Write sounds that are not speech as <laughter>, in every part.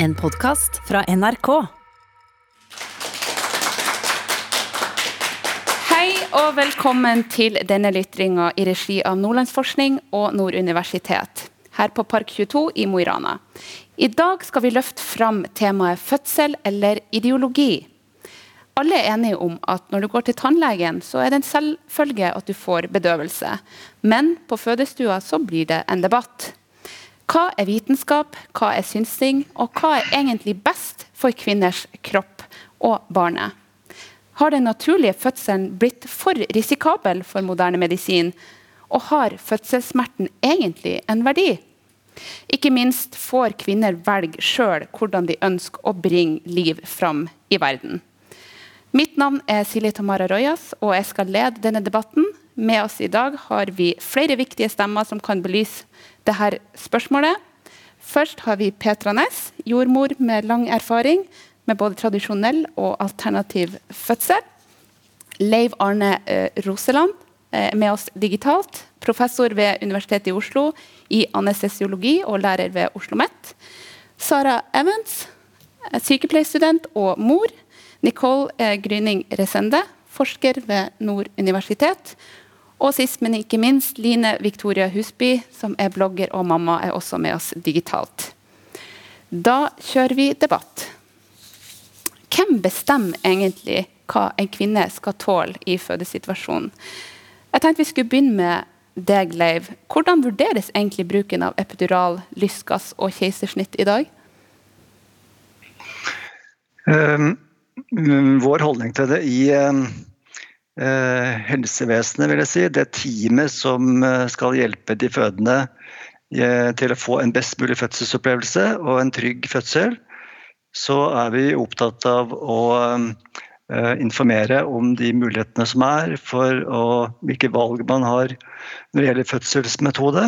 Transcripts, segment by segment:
En podkast fra NRK. Hei og velkommen til denne lytringa i regi av Nordlandsforskning og Nord universitet, her på Park 22 i Mo i Rana. I dag skal vi løfte fram temaet fødsel eller ideologi. Alle er enige om at når du går til tannlegen, så er det en selvfølge at du får bedøvelse. Men på fødestua så blir det en debatt. Hva er vitenskap, hva er synsing, og hva er egentlig best for kvinners kropp og barnet? Har den naturlige fødselen blitt for risikabel for moderne medisin? Og har fødselssmerten egentlig en verdi? Ikke minst får kvinner velge sjøl hvordan de ønsker å bringe liv fram i verden. Mitt navn er Silje Tamara Rojas, og jeg skal lede denne debatten. Med oss i dag har vi flere viktige stemmer som kan belyse dette spørsmålet. Først har vi Petra Næss, jordmor med lang erfaring med både tradisjonell og alternativ fødsel. Leiv Arne eh, Roseland er med oss digitalt. Professor ved Universitetet i Oslo i anestesiologi og lærer ved Oslo OsloMet. Sara Evans, sykepleierstudent og mor. Nicole Gryning Resende, forsker ved Nord universitet. Og sist, men ikke minst, Line Victoria Husby, som er blogger og mamma, er også med oss digitalt. Da kjører vi debatt. Hvem bestemmer egentlig hva en kvinne skal tåle i fødesituasjonen? Jeg tenkte vi skulle begynne med deg, Leiv. Hvordan vurderes egentlig bruken av epidural, lystgass og keisersnitt i dag? Um, vår holdning til det i uh, helsevesenet, vil jeg si, det teamet som uh, skal hjelpe de fødende uh, til å få en best mulig fødselsopplevelse og en trygg fødsel, så er vi opptatt av å Eh, informere om de mulighetene som er for å, hvilke valg man har når det gjelder fødselsmetode.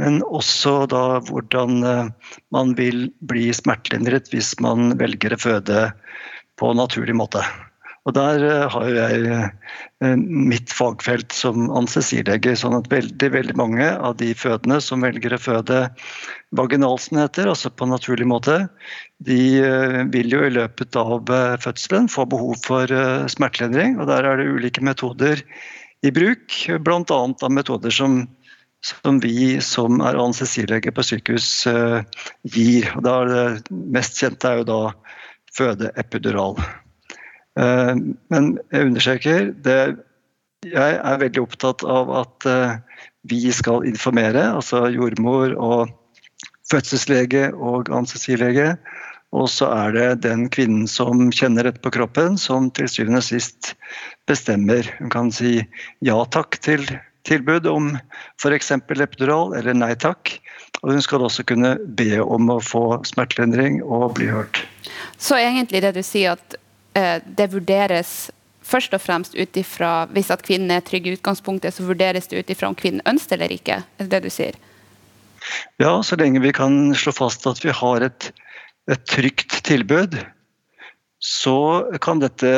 Men også da hvordan eh, man vil bli smertelindret hvis man velger å føde på naturlig måte. Og Der eh, har jeg eh, mitt fagfelt som anestesilege. sånn at veldig, veldig mange av de fødende som velger å føde vaginalsenheter, altså på naturlig måte, de eh, vil jo i løpet av fødselen få behov for smertelindring. og Der er det ulike metoder i bruk, bl.a. metoder som som vi som er anestesilege på sykehus gir. Og det mest kjente er jo da fødeepidural. epidural. men jeg understreker det, Jeg er veldig opptatt av at eh, vi skal informere, altså jordmor og fødselslege og anestesilege. Og så er det den kvinnen som kjenner dette på kroppen, som til syvende og sist bestemmer. Hun kan si ja takk til tilbud om f.eks. epidural, eller nei takk. Og hun skal også kunne be om å få smertelindring og bli hørt. Så egentlig det du sier at Eh, det vurderes først og fremst ut ifra Hvis at kvinnen er trygg i utgangspunktet, så vurderes det ut ifra om kvinnen ønsker eller ikke? Er det det du sier? Ja, så lenge vi kan slå fast at vi har et, et trygt tilbud, så kan dette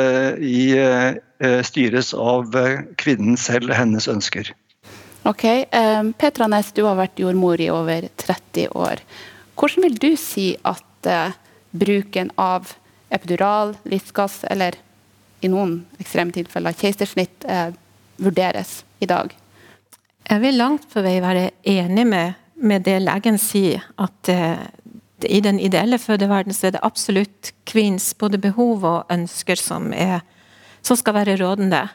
i, eh, styres av kvinnen selv, hennes ønsker. Ok, eh, Petra Næss, du har vært jordmor i over 30 år. Hvordan vil du si at eh, bruken av epidural, lystgass eller i noen ekstreme tilfeller keisersnitt eh, vurderes i dag? Jeg vil langt på vei være enig med, med det legen sier, at eh, i den ideelle fødeverden så er det absolutt kvinns både behov og ønsker som, er, som skal være rådende.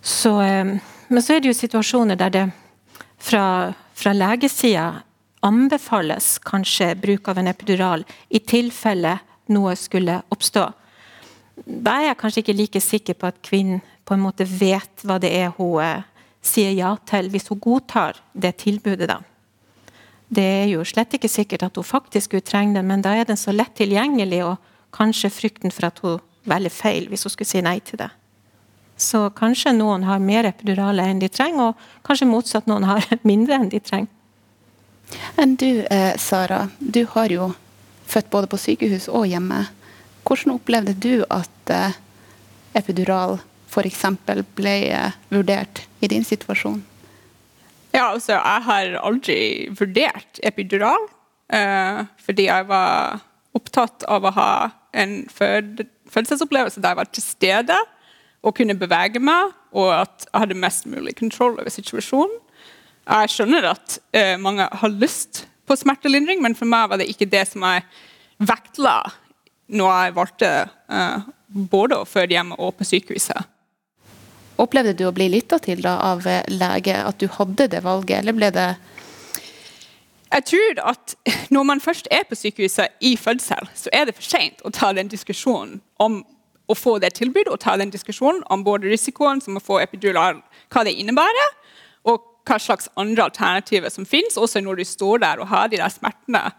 Så, eh, men så er det jo situasjoner der det fra, fra legesida anbefales kanskje bruk av en epidural i tilfelle noe skulle oppstå. Da er jeg kanskje ikke like sikker på at kvinnen på en måte vet hva det er hun eh, sier ja til, hvis hun godtar det tilbudet. da. Det er jo slett ikke sikkert at hun faktisk skulle trenger det, men da er den så lett tilgjengelig, og kanskje frykten for at hun velger feil hvis hun skulle si nei til det. Så kanskje noen har mer epiduraler enn de trenger, og kanskje motsatt noen har <laughs> mindre enn de trenger. Enn du, eh, Sara. Du har jo født både på sykehus og hjemme. Hvordan opplevde du at eh, epidural f.eks. ble eh, vurdert i din situasjon? Ja, altså, jeg har aldri vurdert epidural. Fordi jeg var opptatt av å ha en fødselsopplevelse der jeg var til stede og kunne bevege meg, og at jeg hadde mest mulig kontroll over situasjonen. Jeg skjønner at uh, mange har lyst på smertelindring, men for meg var det ikke det som jeg vektla når jeg valgte uh, både å føde hjemme og på sykehuset. Opplevde du å bli lytta til da, av lege, at du hadde det valget, eller ble det jeg tror at når man først er på sykehuset i fødsel, så er det for sent å ta den diskusjonen om å få det tilbudet, og ta den diskusjonen om både risikoen som å få epidural, hva det innebærer, hva slags andre alternativer som finnes, også når du står der og har de der smertene.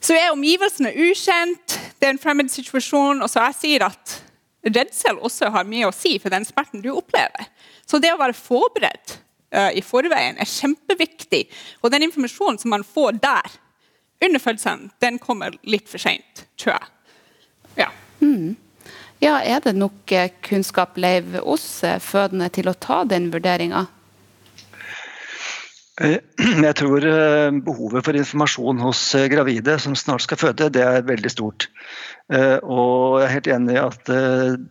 Så er omgivelsene ukjent, det er en fremmed situasjon. Og så jeg sier at redsel også har mye å si for den smerten du opplever. Så det å være forberedt uh, i forveien er kjempeviktig. Og den informasjonen som man får der under fødselen, den kommer litt for seint, tror jeg. Ja. Mm. ja. Er det nok eh, kunnskap Leiv, hos fødende til å ta den vurderinga? Eh, <clears throat> jeg tror eh, behovet for informasjon hos eh, gravide som snart skal føde, det er veldig stort. Og jeg er helt enig i at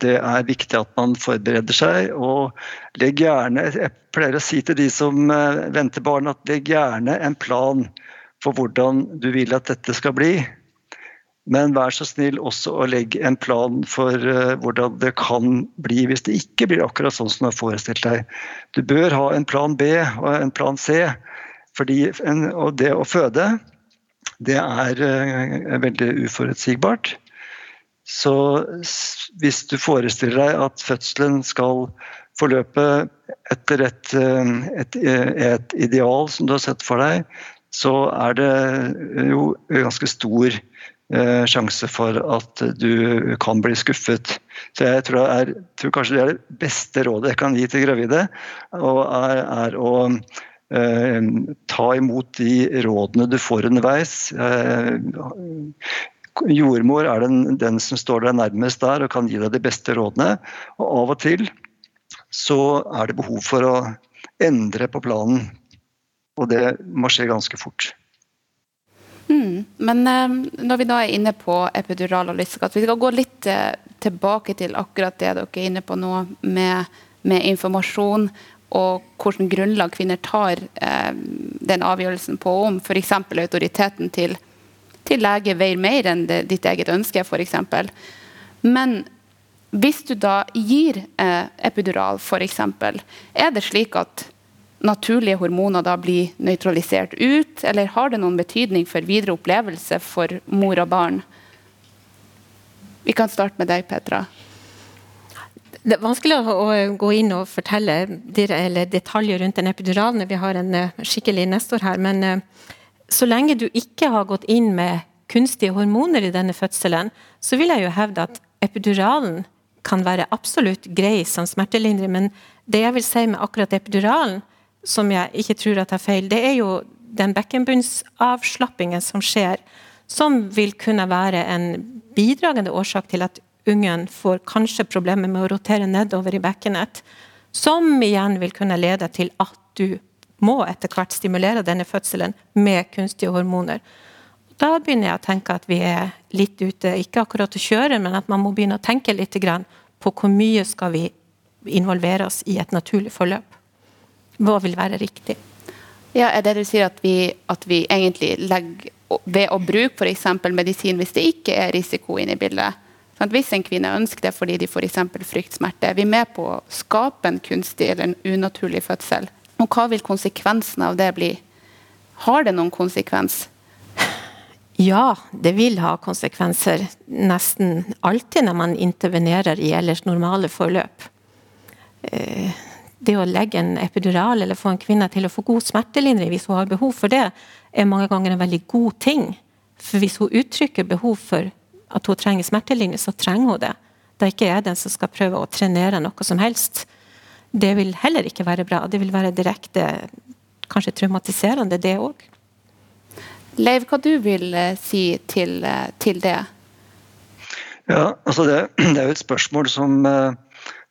det er viktig at man forbereder seg. Og legg gjerne Jeg pleier å si til de som venter barn, at legg gjerne en plan for hvordan du vil at dette skal bli. Men vær så snill også å legge en plan for uh, hvordan det kan bli hvis det ikke blir akkurat sånn som du har forestilt deg. Du bør ha en plan B og en plan C. Fordi en, og det å føde, det er uh, veldig uforutsigbart. Så hvis du forestiller deg at fødselen skal forløpe etter et, uh, et, et ideal som du har sett for deg, så er det jo ganske stor Eh, sjanse for at du kan bli skuffet. Så jeg tror, er, tror, kanskje det er det beste rådet jeg kan gi til gravide. Og er, er å eh, ta imot de rådene du får underveis. Eh, jordmor er den, den, som står deg nærmest der og kan gi deg de beste rådene. Og av og til så er det behov for å endre på planen. Og det må skje ganske fort. Mm. Men um, når vi da er inne på epidural og lystgass, vi skal gå litt uh, tilbake til akkurat det dere er inne på nå, med, med informasjon og hvilket grunnlag kvinner tar uh, den avgjørelsen på om f.eks. autoriteten til, til, lege veier mer enn det, ditt eget ønske, f.eks. Men hvis du da gir eh, epidural, f.eks., er det slik at naturlige hormoner da blir nøytralisert ut, eller har det noen betydning for videre opplevelse for mor og barn? Vi kan starte med deg, Petra. Det er vanskelig å gå inn og fortelle detaljer rundt den epiduralen. Vi har en eh, skikkelig nestor her. Men eh, så lenge du ikke har gått inn med kunstige hormoner i denne fødselen, så vil jeg jo hevde at epiduralen kan være absolutt grei som smertelindring. Men det jeg vil si med akkurat epiduralen, som jeg ikke tror at er feil, det er jo den bekkenbunnsavslappingen som skjer, som vil kunne være en bidragende årsak til at ungen får kanskje problemer med å rotere nedover i bekkenet, som igjen vil kunne lede til at du må etter hvert stimulere denne fødselen med kunstige hormoner. Da begynner jeg å tenke at vi er litt ute, ikke akkurat å kjøre, men at man må begynne å tenke litt på hvor mye skal vi involvere oss i et naturlig forløp. Hva vil være riktig? Ja, Er det du sier at vi, at vi egentlig legger ved å bruke f.eks. medisin hvis det ikke er risiko inne i bildet? Sånn hvis en kvinne ønsker det fordi de f.eks. fryktsmerte, er vi med på å skape en kunstig eller en unaturlig fødsel? Og hva vil konsekvensen av det bli? Har det noen konsekvens? <laughs> Ja, det vil ha konsekvenser nesten alltid når man intervenerer i ellers normale forløp. Eh, det å legge en epidural eller få en kvinne til å få god smertelindring hvis hun har behov for det, er mange ganger en veldig god ting. For hvis hun uttrykker behov for at hun trenger smertelindring, så trenger hun det. Da ikke jeg den som skal prøve å trenere noe som helst. Det vil heller ikke være bra. Det vil være direkte kanskje traumatiserende, det òg. Leiv, hva du vil uh, si til, uh, til, det? Ja, altså det, <clears throat> det, er jo et spørsmål som uh,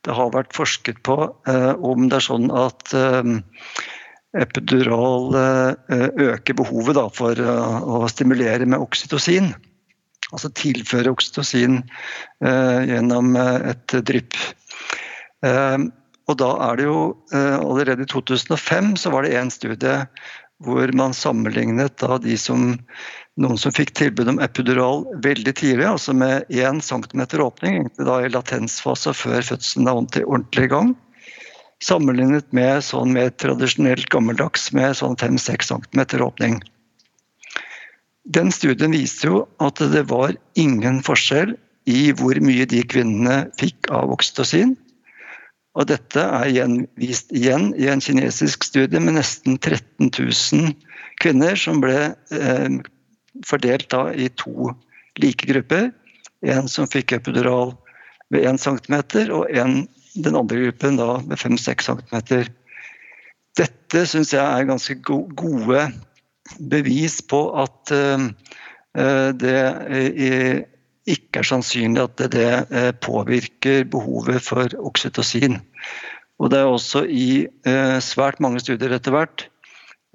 det har vært forsket på eh, om det er sånn at eh, epidural øker behovet da, for å stimulere med oksytocin. Altså tilføre oksytocin gjennom et drypp. Og da er det jo Allerede i 2005 så var det en studie hvor man sammenlignet da de som noen som fikk tilbud om epidural veldig tidlig, altså med 1 cm åpning, da i latensfase før fødselen er ordentlig i gang. Sammenlignet med sånn mer tradisjonelt gammeldags med sånn 5-6 cm åpning. Den studien viste jo at det var ingen forskjell i hvor mye de kvinnene fikk av oksytocin. Og dette er igjen, vist igjen i en kinesisk studie med nesten 13 000 kvinner som ble eh, fordelt da i to like grupper. En som fikk epidural ved 1 cm, og en, den andre gruppen da med 5-6 cm. Dette syns jeg er ganske gode bevis på at eh, det uh, ikke er sannsynlig at det, uh, påvirker behovet for oksytocin. Og det er også i svært mange studier etter hvert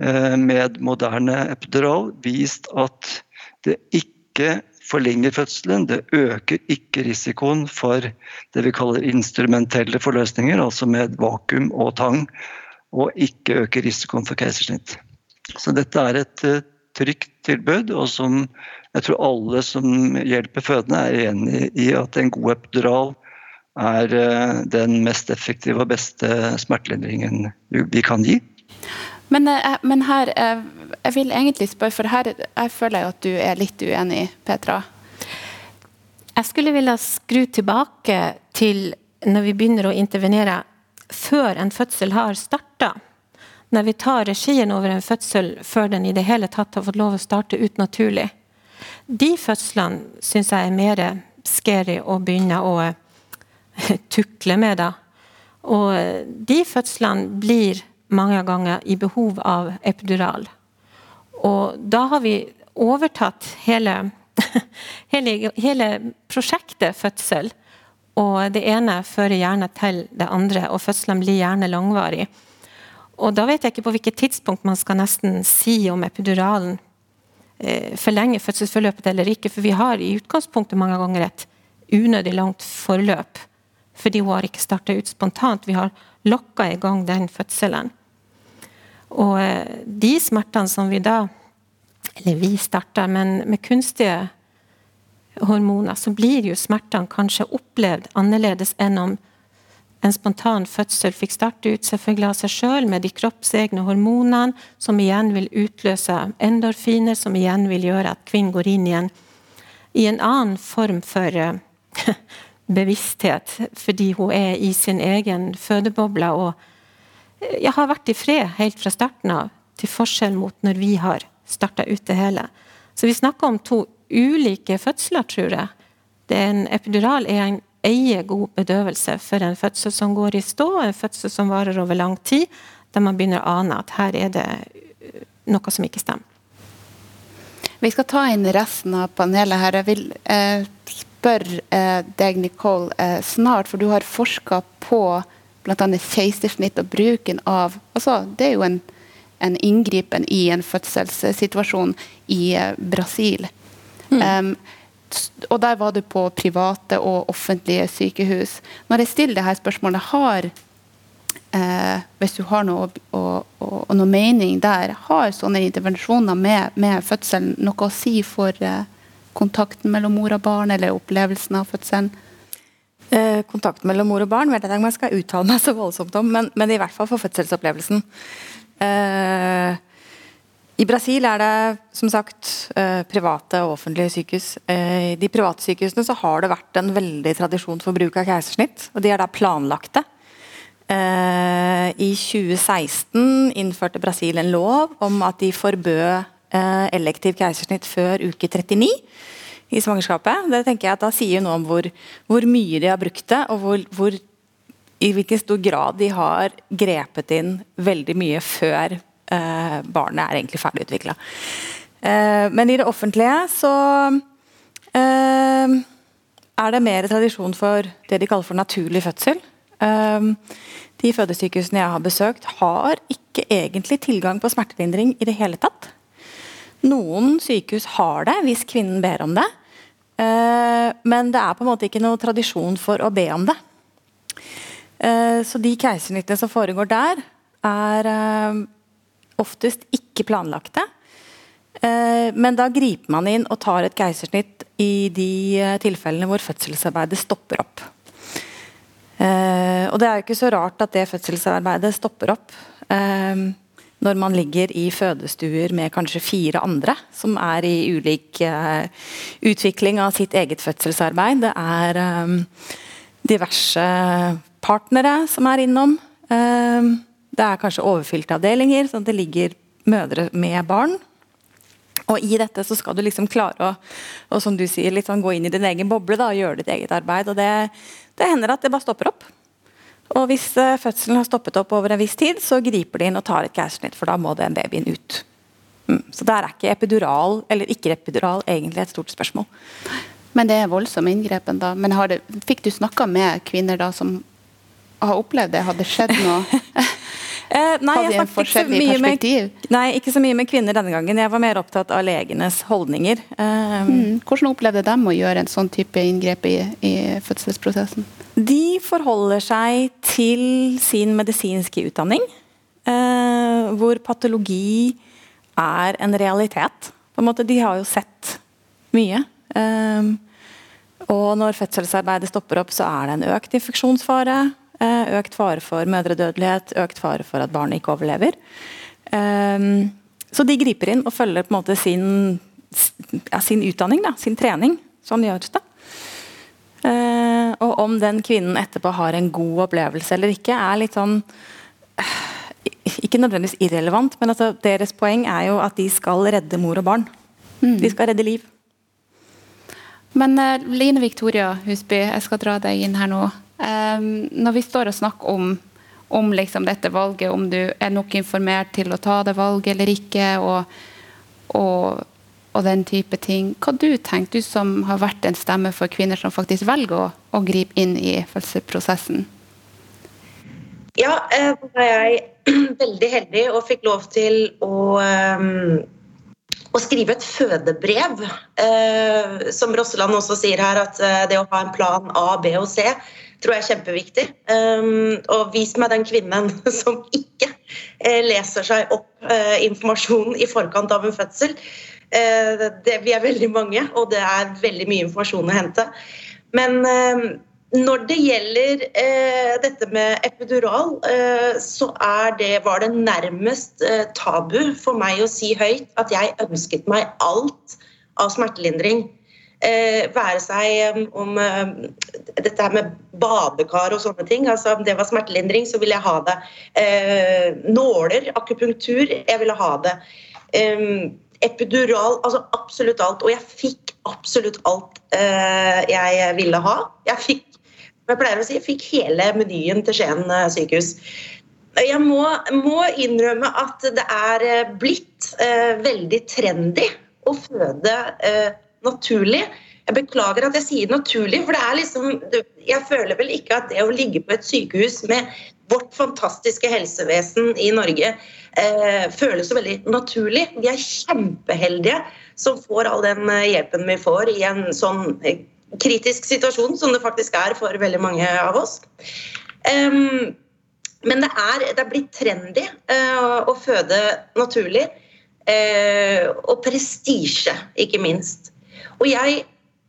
Eh, med moderne epidural vist at det ikke forlenger fødselen. Det øker ikke risikoen for det vi kaller instrumentelle forløsninger, altså med vakuum og tang, og ikke øker risikoen for keisersnitt. Så dette er et trygt tilbud, og som jeg tror alle som hjelper fødende er enig i at en god epidural er uh, den mest effektive og beste smertelindringen vi kan gi. Men, eh, men, her, eh, jeg vil egentlig spørre, for her jeg føler jeg at du er litt uenig, Petra. Jeg skulle ville skru tilbake til når vi begynner å intervenere før en fødsel har starta. Når vi tar regien over en fødsel før den i det hele tatt har fått lov å starte ut naturlig. De fødslene syns jeg er mer scary å begynne å <laughs> tukle med. da. Og de fødslene blir mange ganger i behov av epidural. Og da har vi overtatt hele, <laughs> hele, hele prosjektet fødsel. Og det ene fører gjerne til det andre, og fødselen blir gjerne langvarig. Og da vet jeg ikke på hvilket tidspunkt man skal nesten si om epiduralen eh, forlenger fødselsforløpet eller ikke, for vi har i utgangspunktet mange ganger et unødig langt forløp. Fordi hun har ikke starta ut spontant. Vi har lokka i gang den fødselen. Og eh, de smertene som vi da Eller vi starter, men med kunstige hormoner, så blir jo smertene kanskje opplevd annerledes enn om en spontan fødsel fikk starte ut selvfølgelig av seg sjøl med de kroppsegne hormonene, som igjen vil utløse endorfiner, som igjen vil gjøre at kvinnen går inn i en, i en annen form for uh, <laughs> bevissthet, fordi hun er i sin egen fødeboble og jeg har vært i fred helt fra starten av, til forskjell mot når vi har starta ut det hele. Så vi snakker om to ulike fødsler, tror jeg. Det er En epidural er en eier god bedøvelse for en fødsel som går i stå, en fødsel som varer over lang tid, der man begynner å ane at her er det uh, noe som ikke stemmer. Vi skal ta inn resten av panelet her. Jeg vil eh, spørre eh, deg, Nicole, eh, snart, for du har forska på bl.a. keisersnitt og bruken av altså Det er jo en, en inngripen i en fødselssituasjon i Brasil. Mm. Um, og der var du på private og offentlige sykehus. Når jeg stiller dette spørsmålet, har eh, hvis du har noe, og, og, og noe mening der, har sånne intervensjoner med, med fødselen noe å si for eh, kontakten mellom mor og barn, eller opplevelsen av fødselen? Eh, kontakten mellom mor og barn vet jeg ikke om jeg skal uttale meg så voldsomt om, men, men i hvert fall for fødselsopplevelsen. Eh, I Brasil er det som sagt eh, private og offentlige sykehus. I de private sykehusene så har det vært en veldig tradisjon for bruk av keisersnitt, og de er da planlagte. I 2016 innførte Brasil en lov om at de forbød elektiv keisersnitt før uke 39 i svangerskapet. Det tenker jeg at Da sier noe om hvor, hvor mye de har brukt det, og hvor, hvor, i hvilken stor grad de har grepet inn veldig mye før eh, barnet er egentlig ferdigutvikla. Eh, men i det offentlige så eh, er det mer tradisjon for det de kaller for naturlig fødsel. De fødesykehusene jeg har besøkt, har ikke egentlig tilgang på smertelindring i det hele tatt. Noen sykehus har det hvis kvinnen ber om det. Men det er på en måte ikke noe tradisjon for å be om det. Så de keisersnittene som foregår der, er oftest ikke planlagte. Men da griper man inn og tar et keisersnitt i de tilfellene hvor fødselsarbeidet stopper opp. Eh, og det er jo ikke så rart at det fødselsarbeidet stopper opp eh, når man ligger i fødestuer med kanskje fire andre som er i ulik eh, utvikling av sitt eget fødselsarbeid. Det er eh, diverse partnere som er innom. Eh, det er kanskje overfylte avdelinger, sånn at det ligger mødre med barn. Og i dette så skal du liksom klare å som du sier, sånn gå inn i din egen boble da, og gjøre ditt eget arbeid. og det det hender at det bare stopper opp. Og hvis uh, fødselen har stoppet opp over en viss tid, så griper de inn og tar et keisersnitt, for da må den babyen ut. Mm. Så der er ikke epidural eller ikke epidural egentlig et stort spørsmål. Men det er voldsomme inngrepen, da. Men det, fikk du snakka med kvinner da som har opplevd det? Hadde skjedd noe? <laughs> Eh, nei, jeg snakket ikke så, med, nei, ikke så mye med kvinner denne gangen. Jeg var mer opptatt av legenes holdninger. Um, mm. Hvordan opplevde de å gjøre en sånn type inngrep i, i fødselsprosessen? De forholder seg til sin medisinske utdanning, eh, hvor patologi er en realitet. På en måte, de har jo sett mye. Eh, og når fødselsarbeidet stopper opp, så er det en økt infeksjonsfare. Eh, økt fare for mødredødelighet, økt fare for at barnet ikke overlever. Ehm, så de griper inn og følger på en måte sin, ja, sin utdanning, da, sin trening. Sånn gjøres det. Eh, og om den kvinnen etterpå har en god opplevelse eller ikke, er litt sånn eh, Ikke nødvendigvis irrelevant, men altså, deres poeng er jo at de skal redde mor og barn. Mm. De skal redde liv. Men Line Victoria Husby, jeg skal dra deg inn her nå. Um, når vi står og snakker om, om liksom dette valget, om du er nok informert til å ta det valget eller ikke, og, og, og den type ting. Hva du tenker du som har vært en stemme for kvinner som faktisk velger å, å gripe inn i fødselsprosessen? Ja, eh, da var jeg <clears throat> veldig heldig og fikk lov til å um å skrive et fødebrev. Eh, som Rosseland også sier her, at eh, det å ha en plan A, B og C tror jeg er kjempeviktig. Um, og vis meg den kvinnen <laughs> som ikke uh, leser seg opp informasjonen informasjon i forkant av en fødsel. Uh, det, vi er veldig mange, og det er veldig mye informasjon å hente. Men ehm, når det gjelder dette med epidural, så det, var det nærmest tabu for meg å si høyt at jeg ønsket meg alt av smertelindring Eh, være seg um, om um, dette her med badekar og sånne ting. altså Om det var smertelindring, så ville jeg ha det. Eh, nåler, akupunktur, jeg ville ha det. Epidural, altså absolutt alt. Og jeg fikk absolutt alt eh, jeg ville ha. Jeg fikk jeg pleier å si, jeg fikk hele menyen til Skien sykehus. Jeg må, må, innrømme at det er blitt eh, veldig trendy å føde eh, naturlig. Jeg beklager at jeg sier naturlig, for det er liksom Jeg føler vel ikke at det å ligge på et sykehus med vårt fantastiske helsevesen i Norge eh, føles så veldig naturlig. Vi er kjempeheldige som får all den eh, hjelpen vi får i en sånn eh, kritisk situasjon som det faktisk er for veldig mange av oss. Um, men det er, det er, blitt trendy uh, å føde naturlig. Uh, og prestisje, ikke minst. Og jeg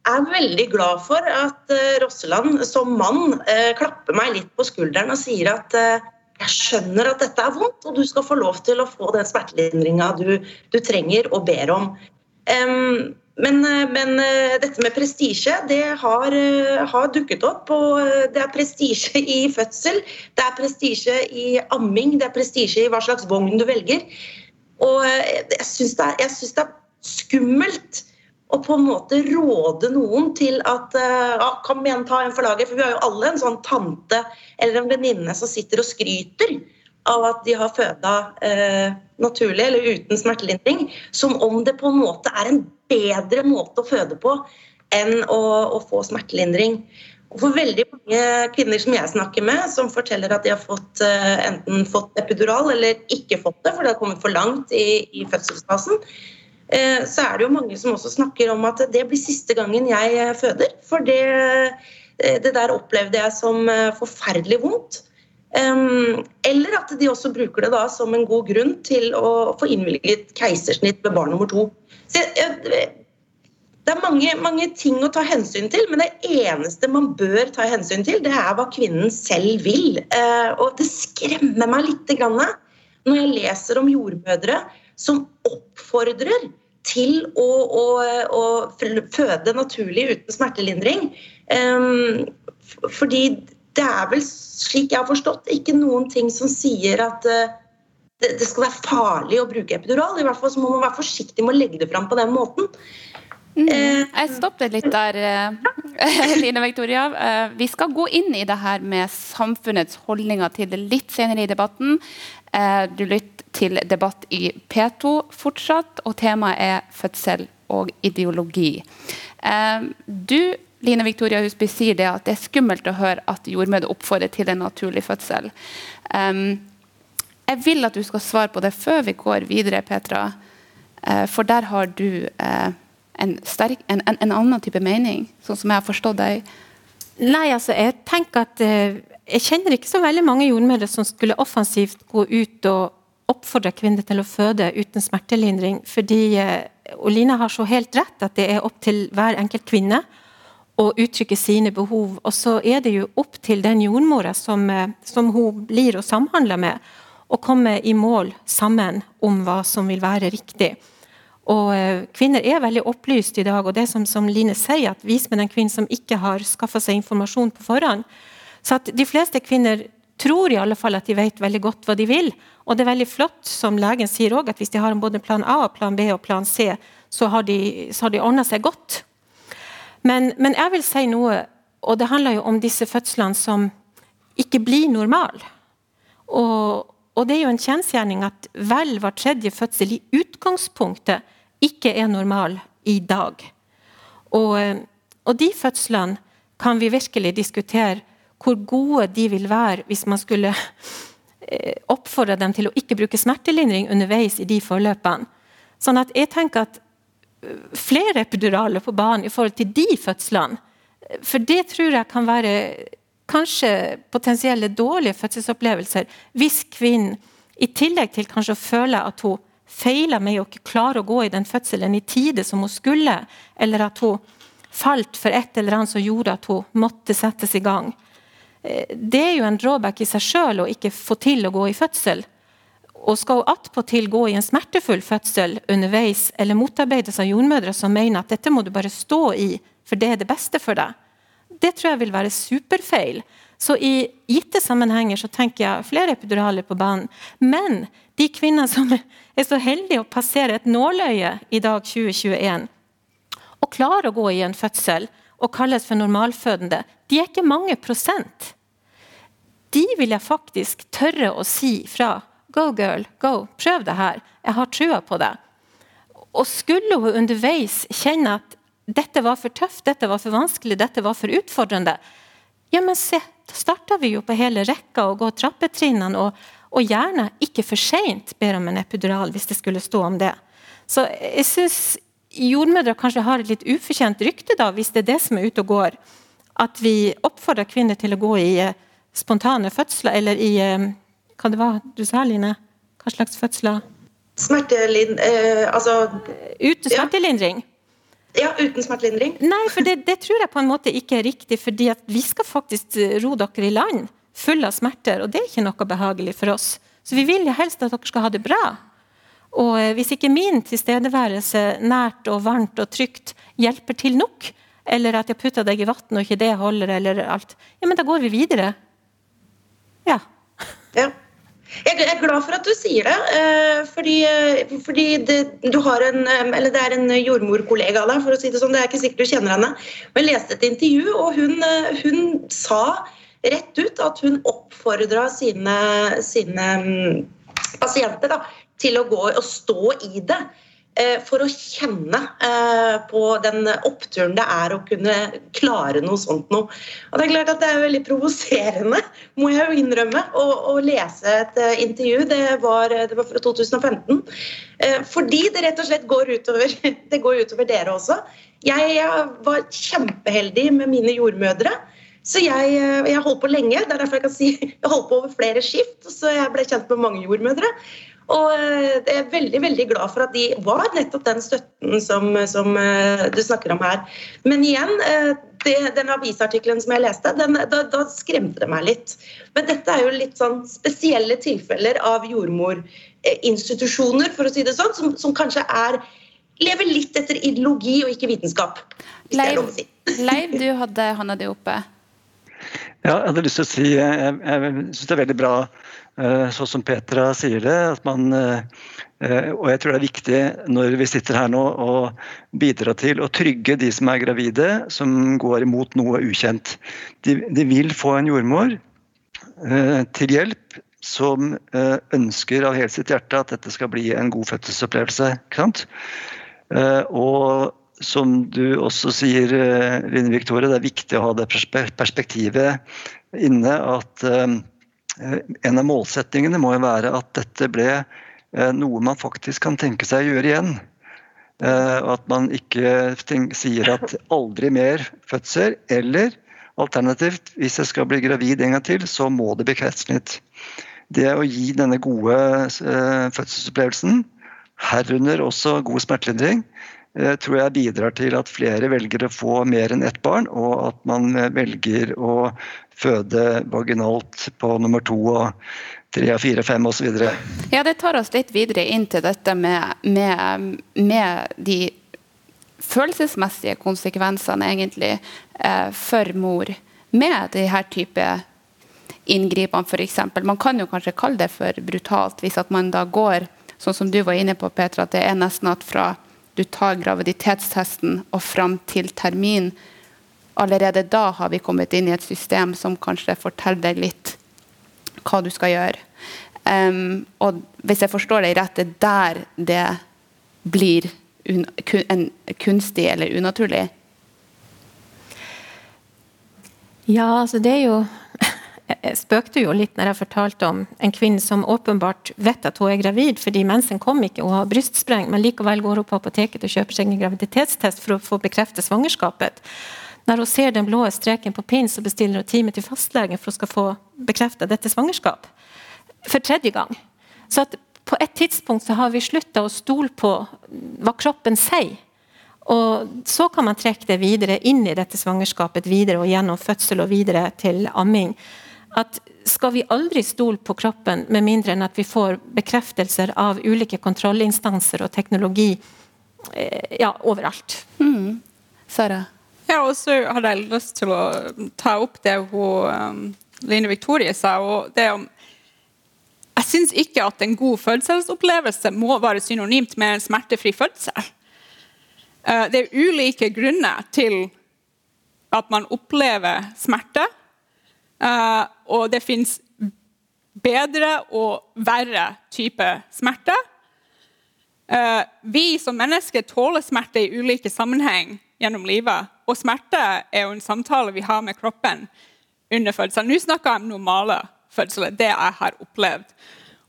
er veldig glad for at uh, Rosseland som mann uh, klapper meg litt på skulderen og sier at uh, jeg skjønner at dette er vondt, og du skal få lov til å få den smertelindringa du, du, trenger og ber om. Um, men, men, dette med prestisje, det har, har, dukket opp. Og det er prestisje i fødsel, det er prestisje i amming, det er prestisje i hva slags vogn du velger. Og jeg syns det, det, er skummelt og på en måte råde noen til at eh, ja, Kom igjen, ta en for laget. For vi har jo alle en sånn tante eller en venninne som sitter og skryter av at de har føda eh, naturlig eller uten smertelindring. Som om det på en måte er en bedre måte å føde på enn å, å få smertelindring. Og For veldig mange kvinner som jeg snakker med, som forteller at de har fått, enten fått epidural eller ikke fått det, for det har kommet for langt i, i fødselsfasen, så er det jo mange som også snakker om at det blir siste gangen jeg føder. For det, det der opplevde jeg som forferdelig vondt. Eller at de også bruker det da som en god grunn til å få innvilget keisersnitt ved barn nummer to. Så, det er mange, mange, ting å ta hensyn til, men det eneste man bør ta hensyn til, det er hva kvinnen selv vil. Og det skremmer meg litt når jeg leser om jordmødre som oppfordrer til å, å, å føde naturlig uten smertelindring. Um, fordi det er vel, slik jeg har forstått, ikke noen ting som sier at uh, det, det, skal være farlig å bruke epidural. I hvert fall så må man være forsiktig med å legge det fram på den måten. Mm. Uh, jeg stoppet litt der, uh, <laughs> Line Victoria. vi skal gå inn i det her med samfunnets holdninger til det litt senere i debatten. Du lytter til debatt i P2 fortsatt, og temaet er fødsel og ideologi. du Line Victoria Husby sier det at det er skummelt å høre at jordmødre oppfordrer til en naturlig fødsel. Um, jeg vil at du skal svare på det før vi går videre, Petra. For der har du en, sterk, en, en, en, annen type mening, sånn som jeg har forstått deg. Nei, altså, jeg tenker at jeg kjenner ikke så veldig mange jordmødre som skulle offensivt gå ut og oppfordre kvinner til å føde uten smertelindring. fordi og Line har så helt rett at det er opp til hver enkelt kvinne å uttrykke sine behov. Og så er det jo opp til den jordmora som, eh, som hun blir og samhandler med, å komme i mål sammen om hva som vil være riktig. Og eh, Kvinner er veldig opplyst i dag, og det som, som Line sier, at vis med den kvinnen som ikke har skaffa seg informasjon på forhånd. Så at De fleste kvinner tror i alle fall at de vet veldig godt hva de vil. Og det er veldig flott, som legen sier også, at hvis de har både plan A, plan B og plan C, så har de, så de ordna seg godt. Men, men, jeg vil si noe, og det handler jo om disse fødslene som ikke blir normale. Og, og, det er jo en kjensgjerning at vel hver tredje fødsel i utgangspunktet ikke er normal i dag. Og, og de fødslene kan vi virkelig diskutere hvor gode de vil være hvis man skulle eh, oppfordre dem til å ikke bruke smertelindring underveis i de forløpene. Sånn at jeg tenker at flere epiduraler på banen i forhold til de fødslene. For det tror jeg kan være kanskje potensielle dårlige fødselsopplevelser hvis kvinnen, i tillegg til kanskje å føle at hun feiler med å ikke klare å gå i den fødselen i tide som hun skulle, eller at hun falt for et eller annet som gjorde at hun måtte settes i gang. Eh, det er jo en drawback i seg sjøl å ikke få til å gå i fødsel og skal hun attpåtil gå i en smertefull fødsel underveis eller motarbeides av jordmødre som mener at dette må du bare stå i, for det er det beste for deg, det tror jeg vil være superfeil. Så i gitte sammenhenger så tenker jeg flere epiduraler på banen. Men de kvinnene som <laughs> er så heldige å passere et nåløye i dag 2021, og klarer å gå i en fødsel og kalles for normalfødende, de er ikke mange prosent. De vil jeg faktisk tørre å si fra Go, girl, go. Prøv det her. Jeg har trua på det. Og skulle hun underveis kjenne at dette var for tøft, dette var for vanskelig, dette var for utfordrende, ja, men se, da starter vi jo på hele rekka og går trappetrinnene, og, og gjerne ikke for seint ber om en epidural hvis det skulle stå om det. Så jeg syns jordmødre kanskje har et litt ufortjent rykte, da, hvis det er det som er ute og går. At vi oppfordrer kvinner til å gå i eh, spontane fødsler eller i eh, hva det var du sa, Line? Hva slags fødsler? Smertelind... Eh, altså Uten smertelindring? Ja, uten smertelindring. Nei, for det, det, tror jeg på en måte ikke er riktig. fordi vi skal faktisk ro dere i land full av smerter, og det er ikke noe behagelig for oss. Så vi vil jo helst at dere skal ha det bra. Og eh, hvis ikke min tilstedeværelse nært og varmt og trygt hjelper til nok, eller at jeg putter deg i vann og ikke det holder, eller alt, ja, men da går vi videre. Ja. Ja. Jeg er glad for at du sier det. fordi, fordi, det, du har en, Eller det er en jordmorkollega av deg, for å si det sånn. Det er ikke sikkert du kjenner henne. Men jeg leste et intervju, og hun, hun sa rett ut at hun oppfordra sine, sine mm, pasienter da, til å gå og stå i det. Eh, for å kjenne eh, på den oppturen det er å kunne klare noe sånt noe. Og Det er klart at det er veldig provoserende, må jeg jo innrømme, å, å lese et uh, intervju. Det var, det var, fra 2015. Uh, fordi det rett og slett går utover, <laughs> det går utover dere også. Jeg var kjempeheldig med mine jordmødre. Så jeg, jeg holdt på lenge. Det er derfor jeg kan si <laughs> jeg holdt på over flere skift. Så jeg ble kjent med mange jordmødre. Og eh, jeg er veldig veldig glad for at de var nettopp den støtten som, som eh, du snakker om her. Men igjen, eh, det, den avisartikkelen som jeg leste, den, da, da, skremte det meg litt. Men dette er jo litt sånn spesielle tilfeller av jordmorinstitusjoner, for å si det sånn, som, som kanskje er lever litt etter ideologi og ikke vitenskap. Leiv, si. Leiv, du hadde hånda di oppe. Ja, jeg hadde lyst til å si jeg, jeg syns det er veldig bra så sånn som Petra sier det. at man eh, eh, og jeg tror det er viktig når vi sitter her nå å bidra til å trygge de som er gravide, som går imot noe ukjent. De, de vil få en jordmor til hjelp som ønsker av hele sitt hjerte at dette skal bli en god fødselsopplevelse. Og som du også sier, Line Victoria, det er viktig å ha det perspektivet inne at Eh, en av målsettingene må jo være at dette ble eh, noe man faktisk kan tenke seg å gjøre igjen. Eh, at man ikke sier at aldri mer fødsel, eller alternativt, hvis jeg skal bli gravid en gang til, så må det bli keisersnitt. Det å gi denne gode fødselsopplevelsen, herunder også god smertelindring, tror jeg bidrar til at flere velger å få mer enn ett barn, og at man velger å føde vaginalt på nummer to og tre fire, fem osv. Ja, det tar oss litt videre inn til dette med, med, med de følelsesmessige konsekvensene egentlig eh, for mor med de her type inngripene f.eks. Man kan jo kanskje kalle det for brutalt hvis at man da går sånn som du var inne på, Petra, at det er nesten at fra du tar graviditetstesten og fram til termin allerede da har vi kommet inn i et system som kanskje forteller deg litt hva du skal gjøre. Um, og hvis jeg forstår deg rett, det er der det blir un kun kunstig eller unaturlig? Ja, altså det er jo Jeg spøkte jo litt når jeg fortalte om en kvinne som åpenbart vet at hun er gravid, fordi mensen kom ikke, hun har brystspreng, men likevel går hun på apoteket og kjøper seg en graviditetstest for å få bekreftet svangerskapet. Når hun ser den blå streken på pinnen, så bestiller hun time til fastlegen for å få bekrefta dette svangerskap. For tredje gang. Så at på et tidspunkt så har vi slutta å stole på hva kroppen sier. Og så kan man trekke det videre inn i dette svangerskapet videre og gjennom fødsel og videre til amming. At skal vi aldri stole på kroppen med mindre enn at vi får bekreftelser av ulike kontrollinstanser og teknologi eh, ja, overalt. Mm. Sara? Ja, og så hadde jeg lyst til å ta opp det hun um, Line Victorie sa. og det om jeg syns ikke at en god fødselsopplevelse må være synonymt med en smertefri fødsel. Uh, det er ulike grunner til at man opplever smerte. Og det fins bedre og verre type smerte. Uh, vi som mennesker tåler smerte i ulike sammenheng gjennom livet. Og smerte er jo en samtale vi har med kroppen under fødselen. Nå snakker jeg om normale fødsler, det jeg har opplevd.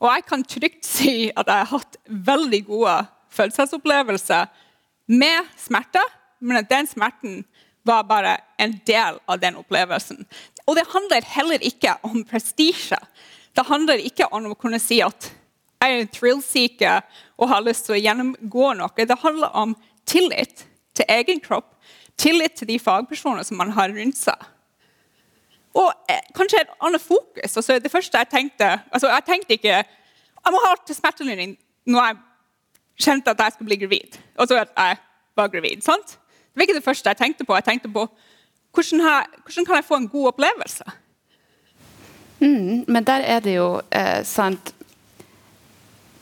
Og jeg kan trygt si at jeg har hatt veldig gode fødselsopplevelser med smerte, men at den smerten var bare en del av den opplevelsen. Og det handler heller ikke om prestisje. Det handler ikke om å kunne si at jeg er en thrill-seeker og har lyst til å gjennomgå noe. Det handler om tillit til egen kropp, tillit til de fagpersoner som man har rundt seg. Og eh, kanskje et annet fokus. Altså, det første Jeg tenkte altså, jeg tenkte ikke jeg må ha til smertelindring når jeg kjente at jeg skulle bli gravid. Altså at jeg var gravid. sant? Det var ikke det første jeg tenkte på. Jeg tenkte på hvordan, har, hvordan kan jeg få en god opplevelse? Mm, men der er det jo eh, sant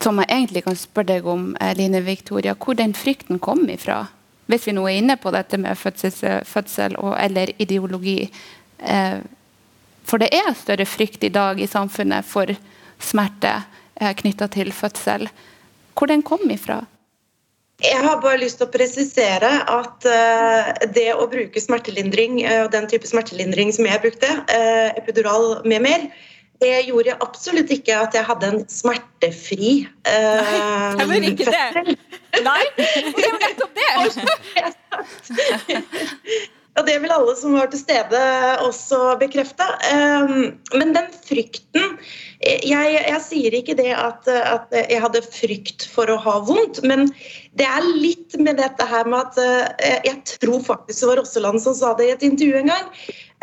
Som jeg egentlig kan spørre deg om, eh, Line Victoria, hvor den frykten kom ifra? hvis vi nå er inne på dette med fødsel, fødsel og, eller ideologi. Eh, for det er større frykt i dag i samfunnet for smerte eh, knytta til fødsel. Hvor den kom ifra? Jeg har bare lyst til å presisere at uh, det å bruke smertelindring, og den type smertelindring som jeg brukte, uh, epidural med mer, det gjorde absolutt ikke at jeg hadde en smertefri Nei, heller ikke det. Nei, det jo nettopp det! <laughs> Og det vil alle som var til stede også bekrefte. Ehm, men den frykten Jeg, jeg sier ikke det at, at, jeg hadde frykt for å ha vondt, men det er litt med dette her med at eh, Jeg tror faktisk det var Rosseland som sa det i et intervju en gang.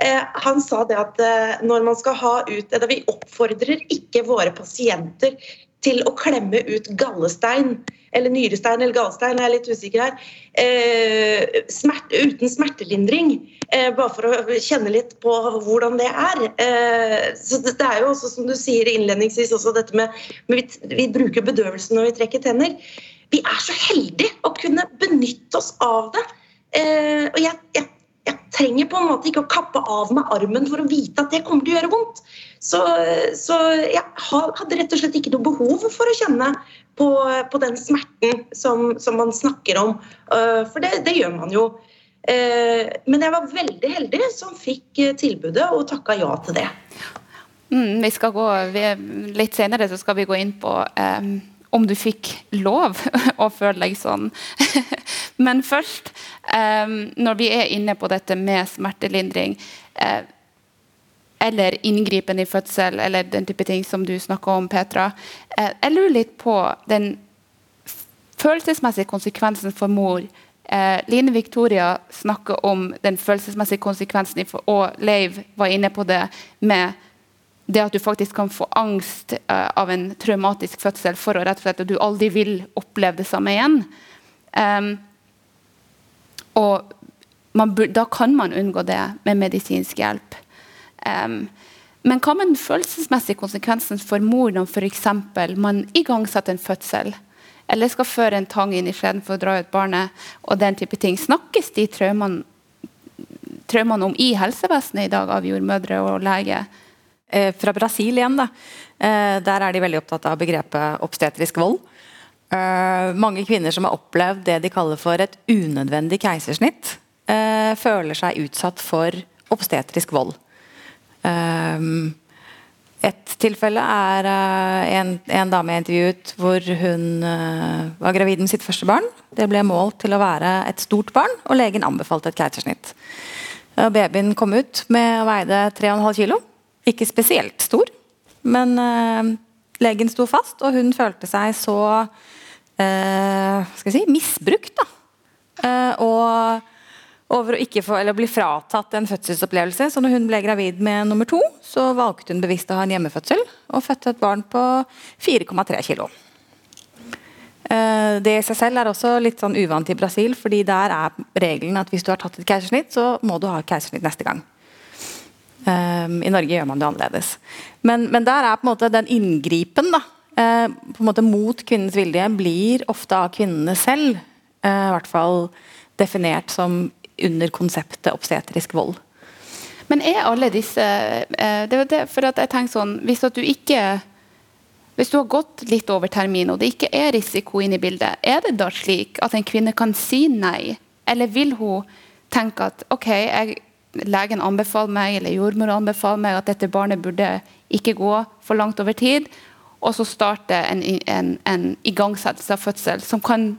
Eh, han sa det at eh, når man skal ha ut det, Vi oppfordrer ikke våre pasienter til å klemme ut gallestein eller nyrestein eller gallestein, jeg er litt usikker her, eh, smert, uten smertelindring. Eh, bare for å kjenne litt på hvordan det er. Eh, så det, er jo også, som du sier innledningsvis, også dette med, med vi, vi, bruker bedøvelse når vi trekker tenner. Vi er så heldige å kunne benytte oss av det. Eh, og jeg, jeg, trenger på en måte ikke å kappe av meg armen for å vite at det kommer til å gjøre vondt. Så, så jeg hadde rett og slett ikke noe behov for å kjenne på, på den smerten som, som, man snakker om. Uh, for det, det, gjør man jo. Uh, men jeg var veldig heldig som fikk uh, tilbudet og takka ja til det. Mm, vi skal gå, vi, litt senere så skal vi gå inn på um, om du fikk lov <laughs> å føle deg sånn. Men først, um, når vi er inne på dette med smertelindring uh, eller inngripen i fødsel, eller den type ting som du snakker om, Petra. Eh, jeg lurer litt på den følelsesmessige konsekvensen for mor. Eh, Line Victoria snakker om den følelsesmessige konsekvensen, og Leiv var inne på det med det at du faktisk kan få angst av en traumatisk fødsel for å rett og slett at du aldri vil oppleve det samme igjen. Og man, da kan man unngå det med medisinsk hjelp. Um, men hva med den følelsesmessige konsekvensen for mor når f.eks. man igangsetter en fødsel, eller skal føre en tang inn i skjeden for å dra ut barnet, og den type ting? Snakkes de traumene om i helsevesenet i dag av jordmødre og lege? Eh, fra Brasil igjen, da. Eh, der er de veldig opptatt av begrepet obstetrisk vold. Eh, mange kvinner som har opplevd det de kaller for et unødvendig keisersnitt, uh, føler seg utsatt for obstetrisk vold. Um, et tilfelle er uh, en, en, dame jeg intervjuet hvor hun uh, var gravid med sitt første barn. Det ble målt til å være et stort barn, og legen anbefalte et keisersnitt. Uh, babyen kom ut med å veide 3,5 kg. Ikke spesielt stor, men legen sto fast, og hun følte seg så jeg si, misbrukt. Da. og over å ikke få, eller bli fratatt en fødselsopplevelse. Så når hun ble gravid med nummer to, så valgte hun bevisst å ha en hjemmefødsel, og fødte et barn på 4,3 kg. Eh, det i seg selv er også litt sånn uvant i Brasil, fordi der er regelen at hvis du har tatt et keisersnitt, så må du ha keisersnitt neste gang. Eh, I Norge gjør man det annerledes. Men, men der er på en måte den inngripen da, uh, på en måte mot kvinnens vilje blir ofte av kvinnene selv. I hvert fall definert som under konseptet obstetrisk vold. Men er alle disse uh, det det, for at jeg tenker sånn, Hvis at du ikke hvis du har gått litt over termin og det ikke er risiko inne i bildet, er det da slik at en kvinne kan si nei? Eller vil hun tenke at ok, jeg, legen anbefaler meg, eller jordmor anbefaler meg at dette barnet burde ikke gå for langt over tid, og så starte en, en, en igangsettelse av fødsel som kan,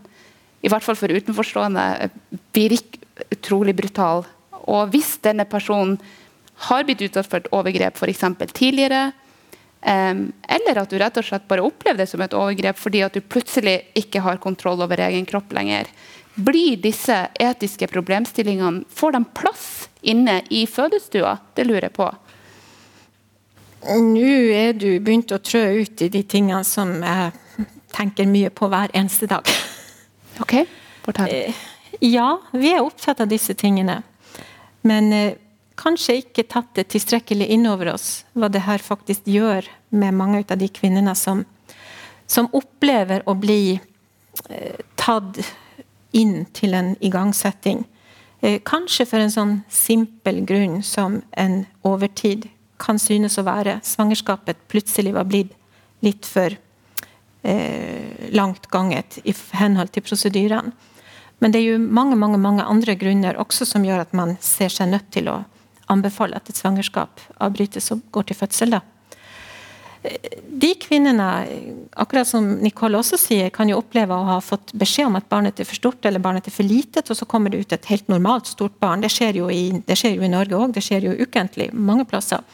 i hvert fall for utenforstående, virke utrolig brutal. Og hvis denne personen har blitt utsatt for et overgrep f.eks. tidligere, um, eller at du rett og slett bare opplever det som et overgrep fordi at du plutselig ikke har kontroll over egen kropp lenger, blir disse etiske problemstillingene Får de plass inne i fødestua? Det lurer jeg på. Nå er du begynt å trø ut i de tingene som jeg tenker mye på hver eneste dag. Ok, fortell. Eh, ja, vi er opptatt av disse tingene. Men eh, kanskje ikke tatt det tilstrekkelig inn over oss, hva det her faktisk gjør med mange av de kvinnene som, som opplever å bli eh, tatt inn til en igangsetting. Eh, kanskje for en sånn simpel grunn som en overtid kan synes å være. Svangerskapet plutselig var blitt litt for eh, langt ganget i henhold til prosedyrene. Men det er jo mange, mange, mange andre grunner også som gjør at man ser seg nødt til å anbefale at et svangerskap avbrytes og går til fødsel. da. De kvinnene, akkurat som Nicole også sier, kan jo oppleve å ha fått beskjed om at barnet er for stort eller barnet er for litet, og så kommer det ut et helt normalt stort barn. Det skjer jo i, skjer jo i Norge òg, det skjer jo ukentlig mange plasser.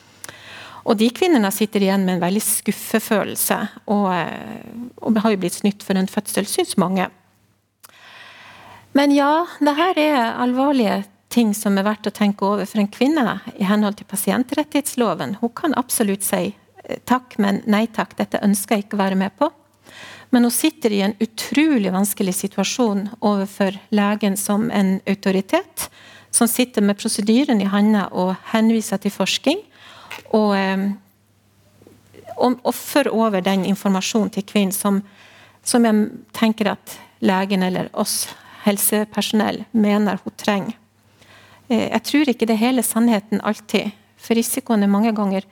Og de kvinnene sitter igjen med en veldig skuffefølelse, og, og har jo blitt snytt for en fødsel, syns mange. Men ja, det her er alvorlige ting som er verdt å tenke over for en kvinne i henhold til pasientrettighetsloven. Hun kan absolutt si eh, takk, men nei takk, dette ønsker jeg ikke å være med på. Men hun sitter i en utrolig vanskelig situasjon overfor legen som en autoritet, som sitter med prosedyren i handa og henviser til forskning. Og, og, og offer over den informasjonen til kvinnen som, som jeg tenker at legen eller oss helsepersonell mener hun trenger. Eh, jeg tror ikke det hele sannheten alltid, for risikoen er mange ganger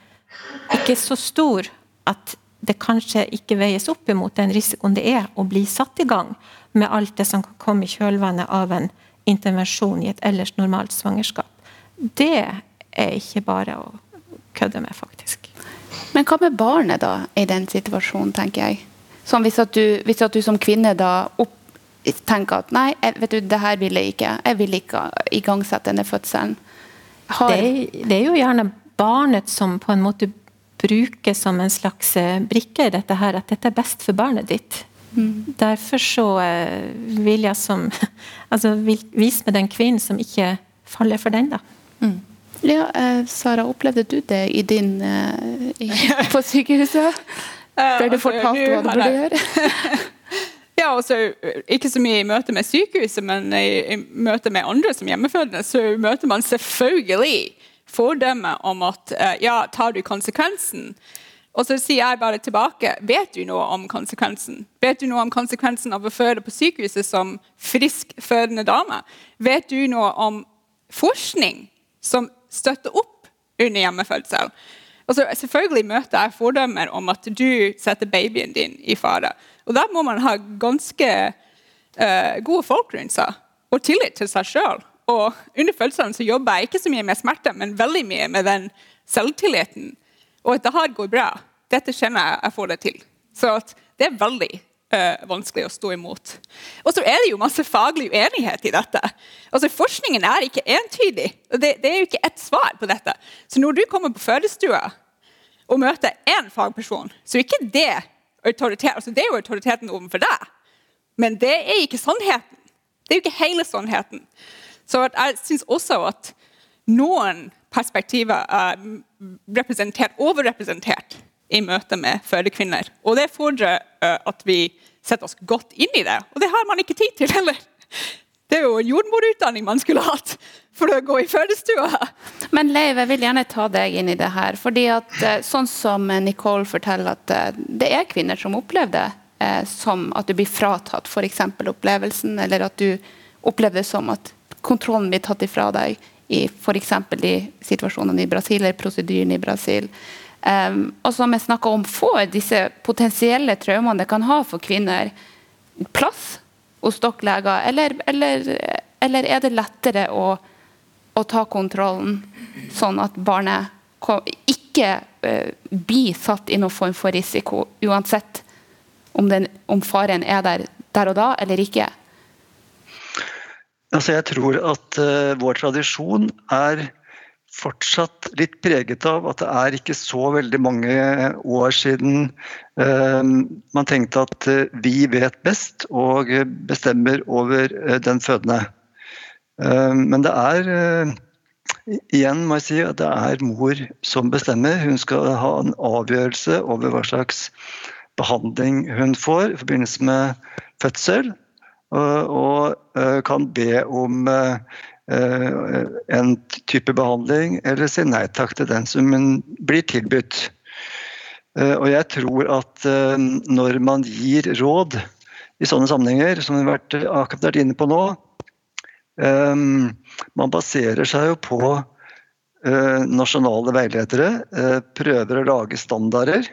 ikke så stor at det kanskje ikke veies opp imot den risikoen det er å bli satt i gang med alt det som kan komme i kjølvannet av en intervensjon i et ellers normalt svangerskap. Det er ikke bare å kødde med, faktisk. Men hva med barnet da, i den situasjonen, tenker jeg? Hvis, at du, hvis at du som kvinne da opp tenker at nei, vet du, det her vil jeg ikke. Jeg vil ikke igangsette denne fødselen. Har... Det, det, er jo gjerne barnet som på en måte brukes som en slags eh, brikke i dette her, at dette er best for barnet ditt. Mm. Derfor så uh, vil jeg som <laughs> Altså vise meg den kvinnen som ikke faller for den, da. Mm. Ja, uh, Sara, opplevde du det i din i, <laughs> på sykehuset? Ble du fortalte hva du burde gjøre? <laughs> Ja, også, Ikke så mye i møte med sykehuset, men i, i møte med andre som hjemmefødende, så møter man selvfølgelig fordømme om at ja, tar du konsekvensen? Og så sier jeg bare tilbake Vet du noe om konsekvensen? Vet du noe om konsekvensen av å føde på sykehuset som frisk fødende dame? Vet du noe om forskning som støtter opp under hjemmefødsel? Og så selvfølgelig møter jeg fordømmer om at du setter babyen din i fare. Og Da må man ha ganske uh, gode folk rundt seg, og tillit til seg sjøl. Og under fødselen så jobber jeg ikke så mye med smerte, men veldig mye med den selvtilliten. Og at det her går bra. Dette kjenner jeg jeg får det til. Så det er veldig uh, vanskelig å stå imot. Og så er det jo masse faglig uenighet i dette. Altså Forskningen er ikke entydig. og det, det er jo ikke ett svar på dette. Så når du kommer på fødestua og møter én fagperson, så er ikke det autoritet. Altså, det er jo autoriteten overfor deg, men det er ikke sannheten. Det er jo ikke hele sannheten. Så jeg syns også at noen perspektiver er representert, overrepresentert i møte med fødekvinner. Og det fordrer uh, at vi setter oss godt inn i det. Og det har man ikke tid til heller. Det er jo en jordmorutdanning man skulle hatt for å gå i fødestua. Men Leiv, jeg vil gjerne ta deg inn i det her. fordi at eh, Sånn som Nicole forteller at eh, det er kvinner som opplever det eh, som at du blir fratatt f.eks. opplevelsen, eller at du opplever det som at kontrollen blir tatt ifra deg i f.eks. de situasjonene i Brasil eller prosedyren i Brasil. Um, og som jeg snakka om, får disse potensielle traumene det kan ha for kvinner, plass hos stokkleger, eller, eller, eller, er det lettere å, å, ta kontrollen, sånn at barnet ikke uh, blir satt i noen form for risiko, uansett om, den, om faren er der der og da eller ikke? Altså jeg tror at uh, vår tradisjon er fortsatt litt preget av at det er ikke så veldig mange år siden uh, man tenkte at uh, vi vet best og bestemmer over den fødende. Men det er igjen må jeg si at det er mor som bestemmer. Hun skal ha en avgjørelse over hva slags behandling hun får i forbindelse med fødsel. Og kan be om Eh, en type behandling, eller si nei takk til den som blir tilbudt. Eh, og jeg tror at eh, når man gir råd i sånne sammenhenger, som vi har vært, vært inne på nå, man baserer seg jo på nasjonale veiledere, prøver å lage standarder.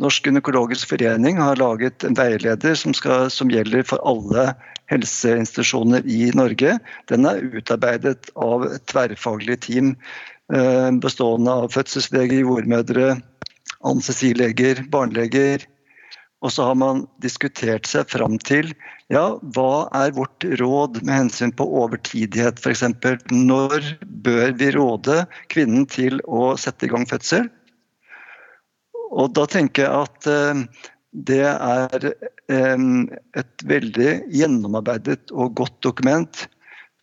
Norsk gynekologisk forening har laget en veileder som, skal, som gjelder for alle helseinstitusjoner i Norge. Den er utarbeidet av et tverrfaglig team eh, bestående av fødselsleger, jordmødre, anestesileger, barneleger. Og så har man diskutert seg fram til ja, hva er vårt råd med hensyn på overtidighet f.eks. Når bør vi råde kvinnen til å sette i gang fødsel? Og da tenker jeg at eh, det er eh, et veldig gjennomarbeidet og godt dokument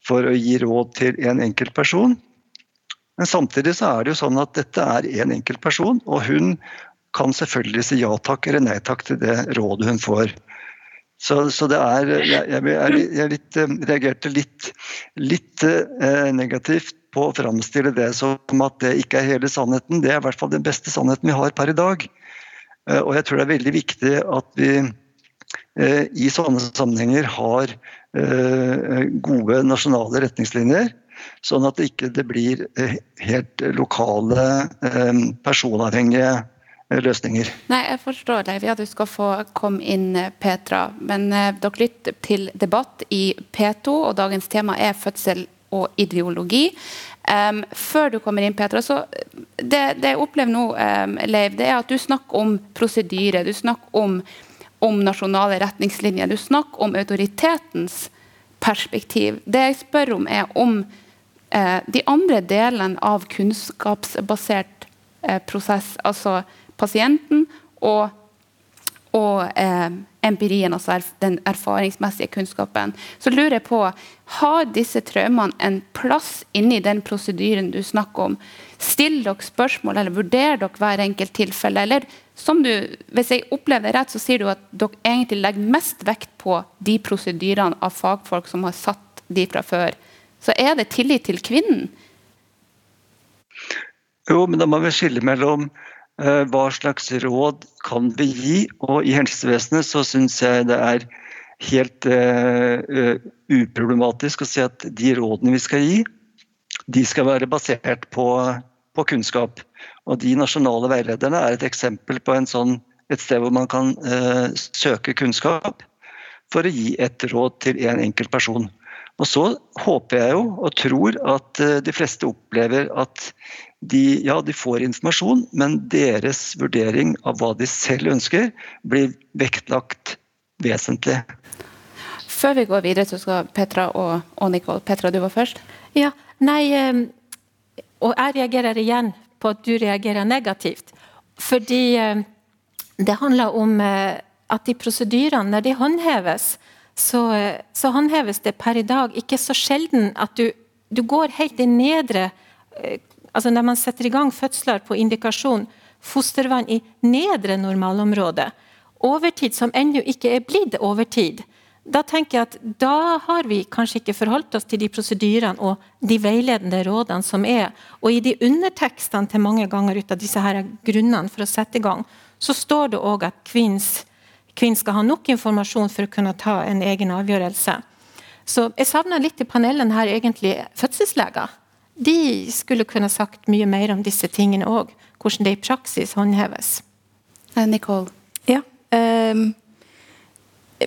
for å gi råd til en enkelt person. Men samtidig så er det jo sånn at dette er en enkelt person, og hun kan selvfølgelig si ja takk eller nei takk til det rådet hun får. Så, så det er Jeg, jeg, jeg litt, eh, reagerte litt, litt eh, negativt på å framstille det som at det ikke er hele sannheten. Det er i hvert fall den beste sannheten vi har per i dag. Eh, og jeg tror det er veldig viktig at vi eh, i sånne sammenhenger har eh, gode nasjonale retningslinjer. Sånn at det ikke blir helt lokale, personavhengige løsninger. Nei, jeg forstår deg. Ja, du skal få komme inn, Petra. Men dere lytter til debatt i P2, og dagens tema er fødsel og ideologi. Um, før du kommer inn, Petra, så det, det jeg opplever nå, um, Leiv, det er at du snakker om prosedyre, du snakker om, om nasjonale retningslinjer, du snakker om autoritetens perspektiv. Det jeg spør om, er om uh, de andre delene av kunnskapsbasert uh, prosess, altså pasienten og, og eh, empirien, altså den erfaringsmessige kunnskapen, så lurer jeg på har disse traumene en plass inni den prosedyren du snakker om? Stiller dere spørsmål, eller vurderer dere hver enkelt tilfelle? Eller som du, hvis jeg opplever det rett, så sier du at dere egentlig legger mest vekt på de prosedyrene av fagfolk som har satt de fra før. Så er det tillit til kvinnen? Jo, men da må vi skille mellom hva slags råd kan vi gi? Og i helsevesenet så syns jeg det er helt uh, uproblematisk å si at de rådene vi skal gi, de skal være basert på, på kunnskap. Og de nasjonale veilederne er et eksempel på sånn, et sted hvor man kan uh, søke kunnskap for å gi et råd til en enkelt person. Og så håper jeg jo og tror at uh, de fleste opplever at de, ja, de får informasjon, men deres vurdering av hva de selv ønsker, blir vektlagt vesentlig. Før vi går videre, så skal Petra og, og Nicole Petra, du var først. Ja, nei, ehm, og jeg reagerer igjen på at du reagerer negativt. Fordi ehm, det handler om eh, at de prosedyrene, når de håndheves, så, så, håndheves det per i dag. Ikke så sjelden at du, du går helt i nedre eh, altså Når man setter i gang fødsler på indikasjon fostervann i nedre normalområde, overtid som ennå ikke er blitt overtid, da tenker jeg at da har vi kanskje ikke forholdt oss til de prosedyrene og de veiledende rådene som er. Og i de undertekstene til mange ganger ut av disse her grunnene for å sette i gang, så står det òg at kvinnen skal ha nok informasjon for å kunne ta en egen avgjørelse. Så jeg savner litt i panelen her egentlig fødselsleger de skulle kunne sagt mye mer om disse tingene òg. Hvordan det i praksis håndheves. Eh, Nicole? Ja. Um,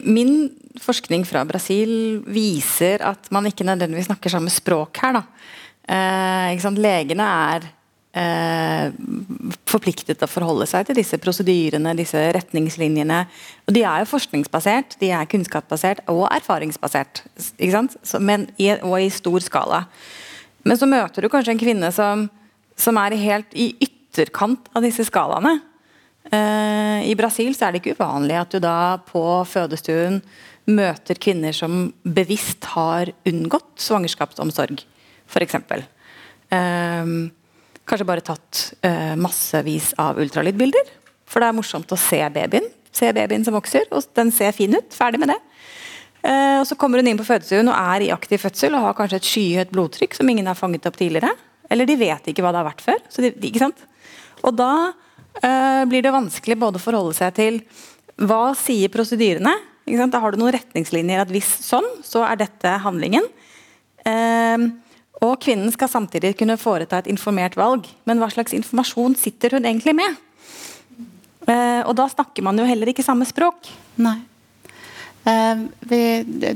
min forskning fra Brasil viser at man ikke nødvendigvis snakker samme språk her. Uh, Legene er forpliktet til å forholde seg til disse prosedyrene, disse retningslinjene. Og de er jo forskningsbasert, de er kunnskapsbasert og erfaringsbasert. Men, og i stor skala. Men så møter du kanskje en kvinne som, som er helt i ytterkant av disse skalaene. Eh, I Brasil så er det ikke uvanlig at du da på fødestuen møter kvinner som bevisst har unngått svangerskapsomsorg, f.eks. Uh, eh, kanskje bare tatt uh, massevis av ultralydbilder. For det er morsomt å se babyen. Se babyen som vokser, og den ser fin ut. Ferdig med det. Eh, og Så kommer hun inn på fødestuen og er i aktiv fødsel og har kanskje et skyhøyt blodtrykk som ingen har fanget opp tidligere. Eller de vet ikke hva det har vært før. De, ikke sant? Og da eh, blir det vanskelig både å forholde seg til hva sier prosedyrene. Da har du noen retningslinjer at hvis sånn, så er dette handlingen. Eh, og kvinnen skal samtidig kunne foreta et informert valg. Men hva slags informasjon sitter hun egentlig med? Eh, og da snakker man jo heller ikke samme språk. Nei. Eh, vi,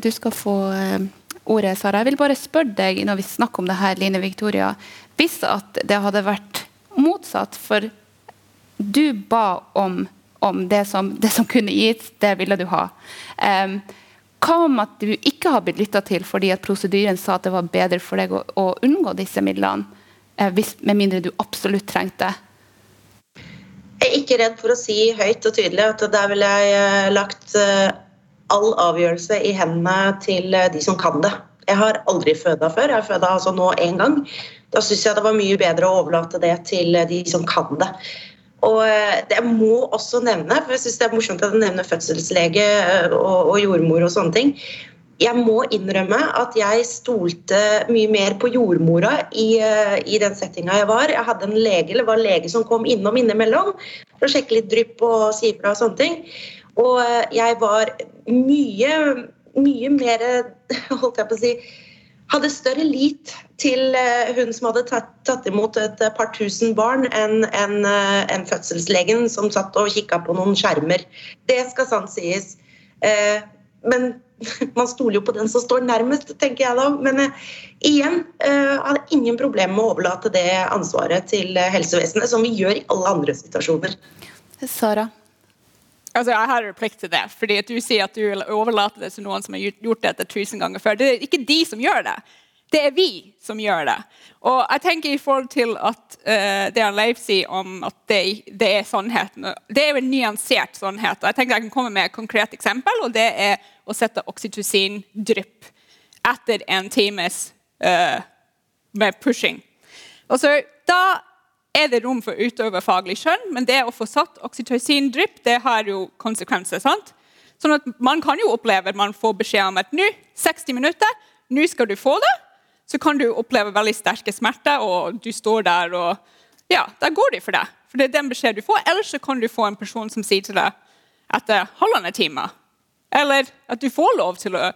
du skal få eh, ordet, Sara. Jeg vil bare spørre deg når vi snakker om det her, Line Victoria. Hvis at det hadde vært motsatt, for du ba om, om det, som, det, som, kunne gitt, det ville du ha. Um, hva om at du ikke har blitt lytta til fordi at prosedyren sa at det var bedre for deg å, å unngå disse midlene, eh, hvis, med mindre du absolutt trengte det? Jeg er ikke redd for å si høyt og tydelig at der ville jeg eh, lagt eh, all avgjørelse i hendene til de som kan det. Jeg har aldri føda før. Jeg har føda altså nå én gang. Da syns jeg det var mye bedre å overlate det til de som kan det. Og eh, det må også nevne, for jeg synes det er morsomt at du nevner fødselslege eh, og, og, jordmor og sånne ting. Jeg må innrømme at jeg stolte mye mer på jordmora i, eh, i den settinga jeg var. Jeg hadde en lege, eller var en lege som kom innom innimellom for å sjekke litt drypp og si ifra og sånne ting. Og jeg var mye, mye mer <laughs> holdt jeg på å si, hadde større lit til eh, hun som hadde tatt, tatt imot et par tusen barn, enn en, eh, en fødselslegen som satt og kikka på noen skjermer. Det skal sant sies. Eh, men <laughs> man stoler jo på den som står nærmest, tenker jeg da. Men eh, igjen, eh, hadde ingen problemer med å overlate det ansvaret til helsevesenet, som vi gjør i alle andre situasjoner. Sara? Altså, jeg har plikt til det. fordi at Du sier at du vil overlate det til noen som har gjort dette tusen ganger før. Det er ikke de som gjør det. Det er vi som gjør det. Og jeg tenker i forhold til at uh, det han Leif sier om at det, det, er sannheten Det er jo en nyansert sannhet. Jeg tenker jeg kan komme med et konkret eksempel, og det er å sette oksytocin-drypp etter en times uh, med pushing. Og så da er det rom for å utøve faglig skjønn, men det å få satt oksytocin-drypp det har jo konsekvenser. sant? Sånn at Man kan jo oppleve at man får beskjed om at nå, 60 minutter, nå skal du få det. Så kan du oppleve veldig sterke smerter, og du står der, og ja, da går de for deg. For det er den beskjeden du får. Eller så kan du få en person som sier til deg etter halvannen time. Eller at du får lov til å,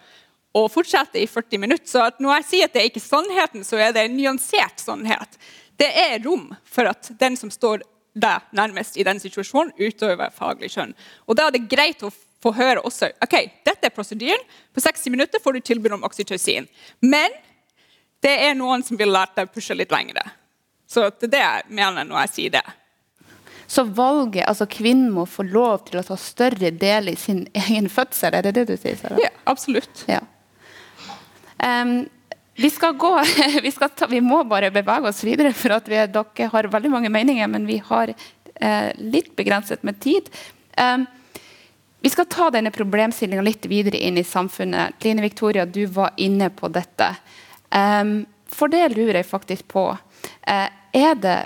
å fortsette i 40 minutter. Så når jeg sier at det er ikke sannheten, så er det en nyansert sannhet det er rom for at den som står deg nærmest i den situasjonen, utøver faglig skjønn. Og Da er det greit å få høre også ok, dette er prosedyren. På 60 minutter får du tilbud om oksytocin. Men det er noen som vil lære deg å pushe litt lengre. Så det er det jeg mener når jeg sier det. Så valget, altså kvinnen må få lov til å ta større del i sin egen fødsel, er det det du sier? Sara? Ja, absolutt. Ja. Um, vi skal gå, <laughs> vi, skal ta, vi, må bare bevege oss videre, for at vi, dere har veldig mange meninger, men vi har eh, litt begrenset med tid. Um, vi skal ta denne problemstillinga litt videre inn i samfunnet. Line Victoria, du var inne på dette. Um, for det lurer jeg faktisk på. Uh, er det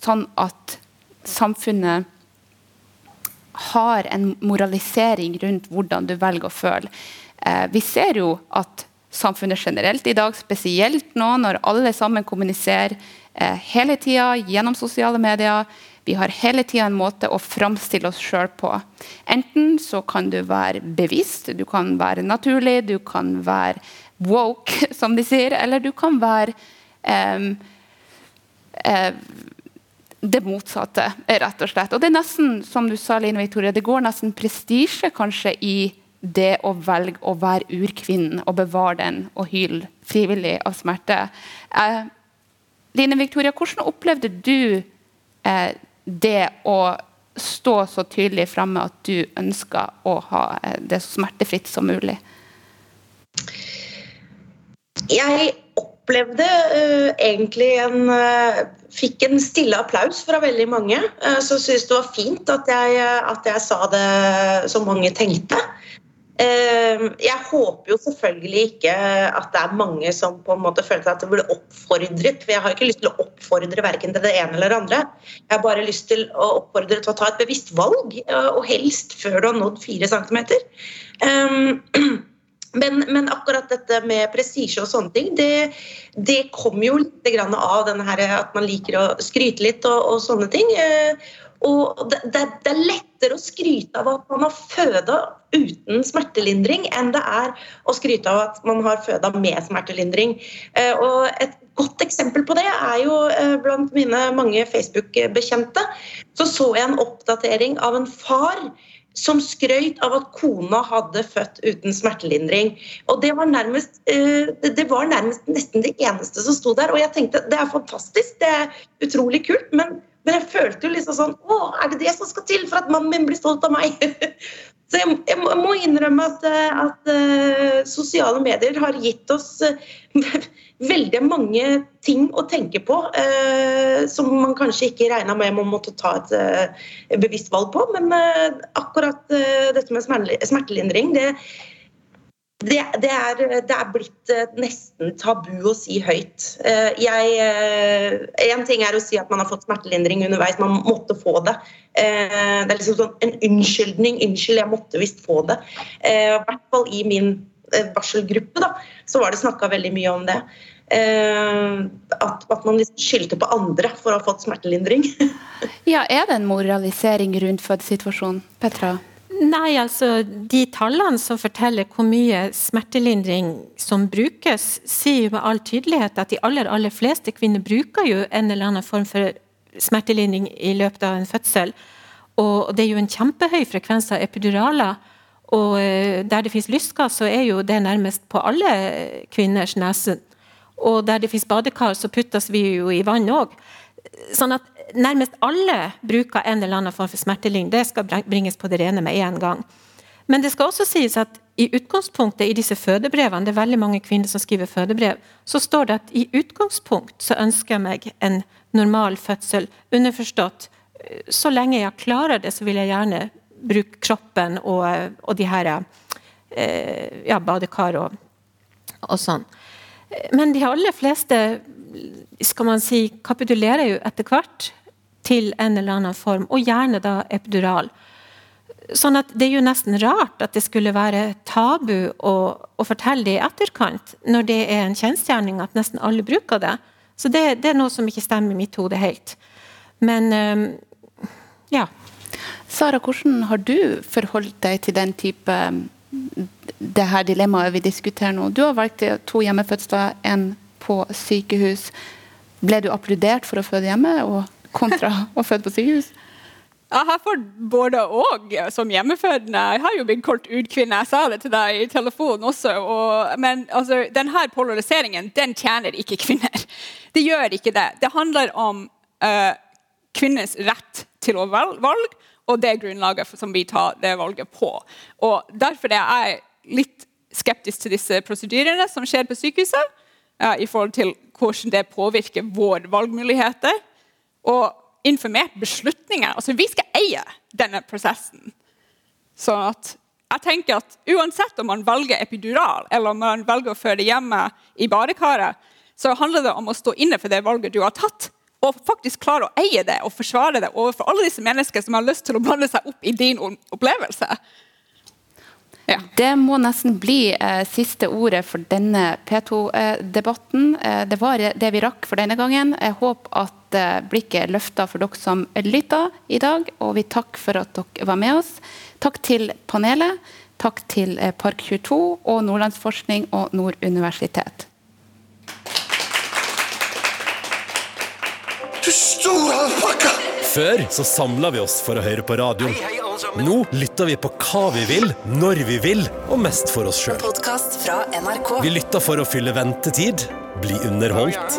sånn at samfunnet har en moralisering rundt hvordan du velger å føle? Uh, vi ser jo at samfunnet generelt i dag, spesielt nå når alle sammen kommuniserer eh, hele tida gjennom sosiale medier. Vi har hele tida en måte å framstille oss sjøl på. Enten så kan du være bevisst, du kan være naturlig, du kan være woke, <laughs> som de sier, eller du kan være eh, eh, det motsatte, rett og slett. Og det er nesten, som du sa, Line Victoria, det går nesten prestisje kanskje i det å velge å være urkvinnen og bevare den og hyle frivillig av smerte. Eh, Line Victoria, hvordan opplevde du eh, det å stå så tydelig framme at du ønsker å ha eh, det så smertefritt som mulig? Jeg opplevde uh, egentlig en uh, Fikk en stille applaus fra veldig mange. Uh, så syntes det var fint at jeg, at jeg sa det som mange tenkte. Ehm, jeg håper jo selvfølgelig ikke at det er mange som på en måte føler at det blir oppfordret. For jeg har ikke lyst til å oppfordre verken til det ene eller det andre. Jeg har bare lyst til å oppfordre til å ta et bevisst valg, og helst før du har nådd fire centimeter. Ehm, <clears throat> Men, men, akkurat dette med prestisje og sånne ting, det, det kommer jo litt av denne her, at man liker å skryte litt og, og sånne ting. Og det, det, det, er lettere å skryte av at man har føda uten smertelindring, enn det er å skryte av at man har føda med smertelindring. Eh, og et godt eksempel på det er jo eh, blant mine mange Facebook-bekjente. Så så jeg en oppdatering av en far som skrøt av at kona hadde født uten smertelindring. Og det var nærmest, eh, det var nærmest nesten det eneste som sto der. Og jeg tenkte det er fantastisk, det er utrolig kult, men, men jeg følte jo liksom sånn Å, er det det som skal til for at mannen min blir stolt av meg? <laughs> Så jeg, jeg, må innrømme at, eh, at uh, sosiale medier har gitt oss uh, <laughs> veldig mange ting å tenke på uh, som man kanskje ikke regna med man måtte ta et bevisst valg på. Men akkurat dette med smertelindring, det, det, det, er, det, er, blitt nesten tabu å si høyt. Jeg, en ting er å si at man har fått smertelindring underveis, man måtte få det. Eh, det er liksom sånn en unnskyldning. 'Unnskyld, jeg måtte visst få det'. Eh, I hvert fall i min eh, barselgruppe da, så var det snakka veldig mye om det. At, at, man liksom skyldte på andre for å ha fått smertelindring. <laughs> ja, Er det en moralisering rundt fødesituasjonen, Petra? Nei, altså de tallene som forteller hvor mye smertelindring som brukes, sier jo med all tydelighet at de aller, aller fleste kvinner bruker jo en eller annen form for smertelindring i løpet av en fødsel. Og det er jo en kjempehøy frekvens av epiduraler. Og eh, der det finnes lystgass, så er jo det nærmest på alle kvinners nese. Og der det finnes badekar, så puttes vi jo i vann òg. Sånn at nærmest alle bruker en eller annen form for smertelindring. Det skal bringes på det rene med en gang. Men det skal også sies at i utgangspunktet i disse fødebrevene, det er veldig mange kvinner som skriver fødebrev, så står det at i utgangspunkt så ønsker jeg meg en normal fødsel. Underforstått så lenge jeg klarer det, så vil jeg gjerne bruke kroppen og, og de her eh, ja, badekar og, og sånn. Men de aller fleste skal man si, kapitulerer jo etter hvert til en eller annen form, og gjerne da epidural. Sånn at Det er jo nesten rart at det skulle være tabu å, å fortelle det i etterkant, når det er en kjensgjerning at nesten alle bruker det. Så det, det, er noe som ikke stemmer i mitt hode helt. Men um, ja. Sara, hvordan har du forholdt deg til den type det her dilemmaet vi diskuterer nå? Du har valgt to hjemmefødsler, én på sykehus. Ble du applaudert for å føde hjemme og kontra å føde på sykehus? Jeg har fått både og som hjemmefødende. Jeg har jo blitt kalt utkvinne. Jeg sa det til deg i telefonen også. Og, men altså, denne polariseringen den tjener ikke kvinner. Det gjør ikke det. Det handler om uh, kvinners rett til å velge, og det grunnlaget som vi tar det valget på. Og Derfor er jeg litt skeptisk til disse prosedyrene som skjer på sykehuset, uh, i forhold til hvordan det påvirker våre valgmuligheter. Og informert beslutninger. Altså, vi skal eie denne prosessen. Sånn at jeg tenker at Uansett om man velger epidural eller om man velger å føde hjemme i badekaret, så handler det om å stå inne for det valget du har tatt. Og faktisk klare å eie det og forsvare det overfor alle disse mennesker som har lyst til å blande seg opp i din opplevelse. Ja. Det må nesten bli eh, siste ordet for denne P2-debatten. Eh, det var det vi rakk for denne gangen. Jeg håper at eh, blikket er løfta for dere som lytta i dag, og vi takker for at dere var med oss. Takk til panelet. Takk til eh, Park22 og Nordlandsforskning og Nord universitet. Du store alpakka! Før så samla vi oss for å høre på radioen. Nå lytter vi på hva vi vil, når vi vil, og mest for oss sjøl. Vi lytter for å fylle ventetid, bli underholdt,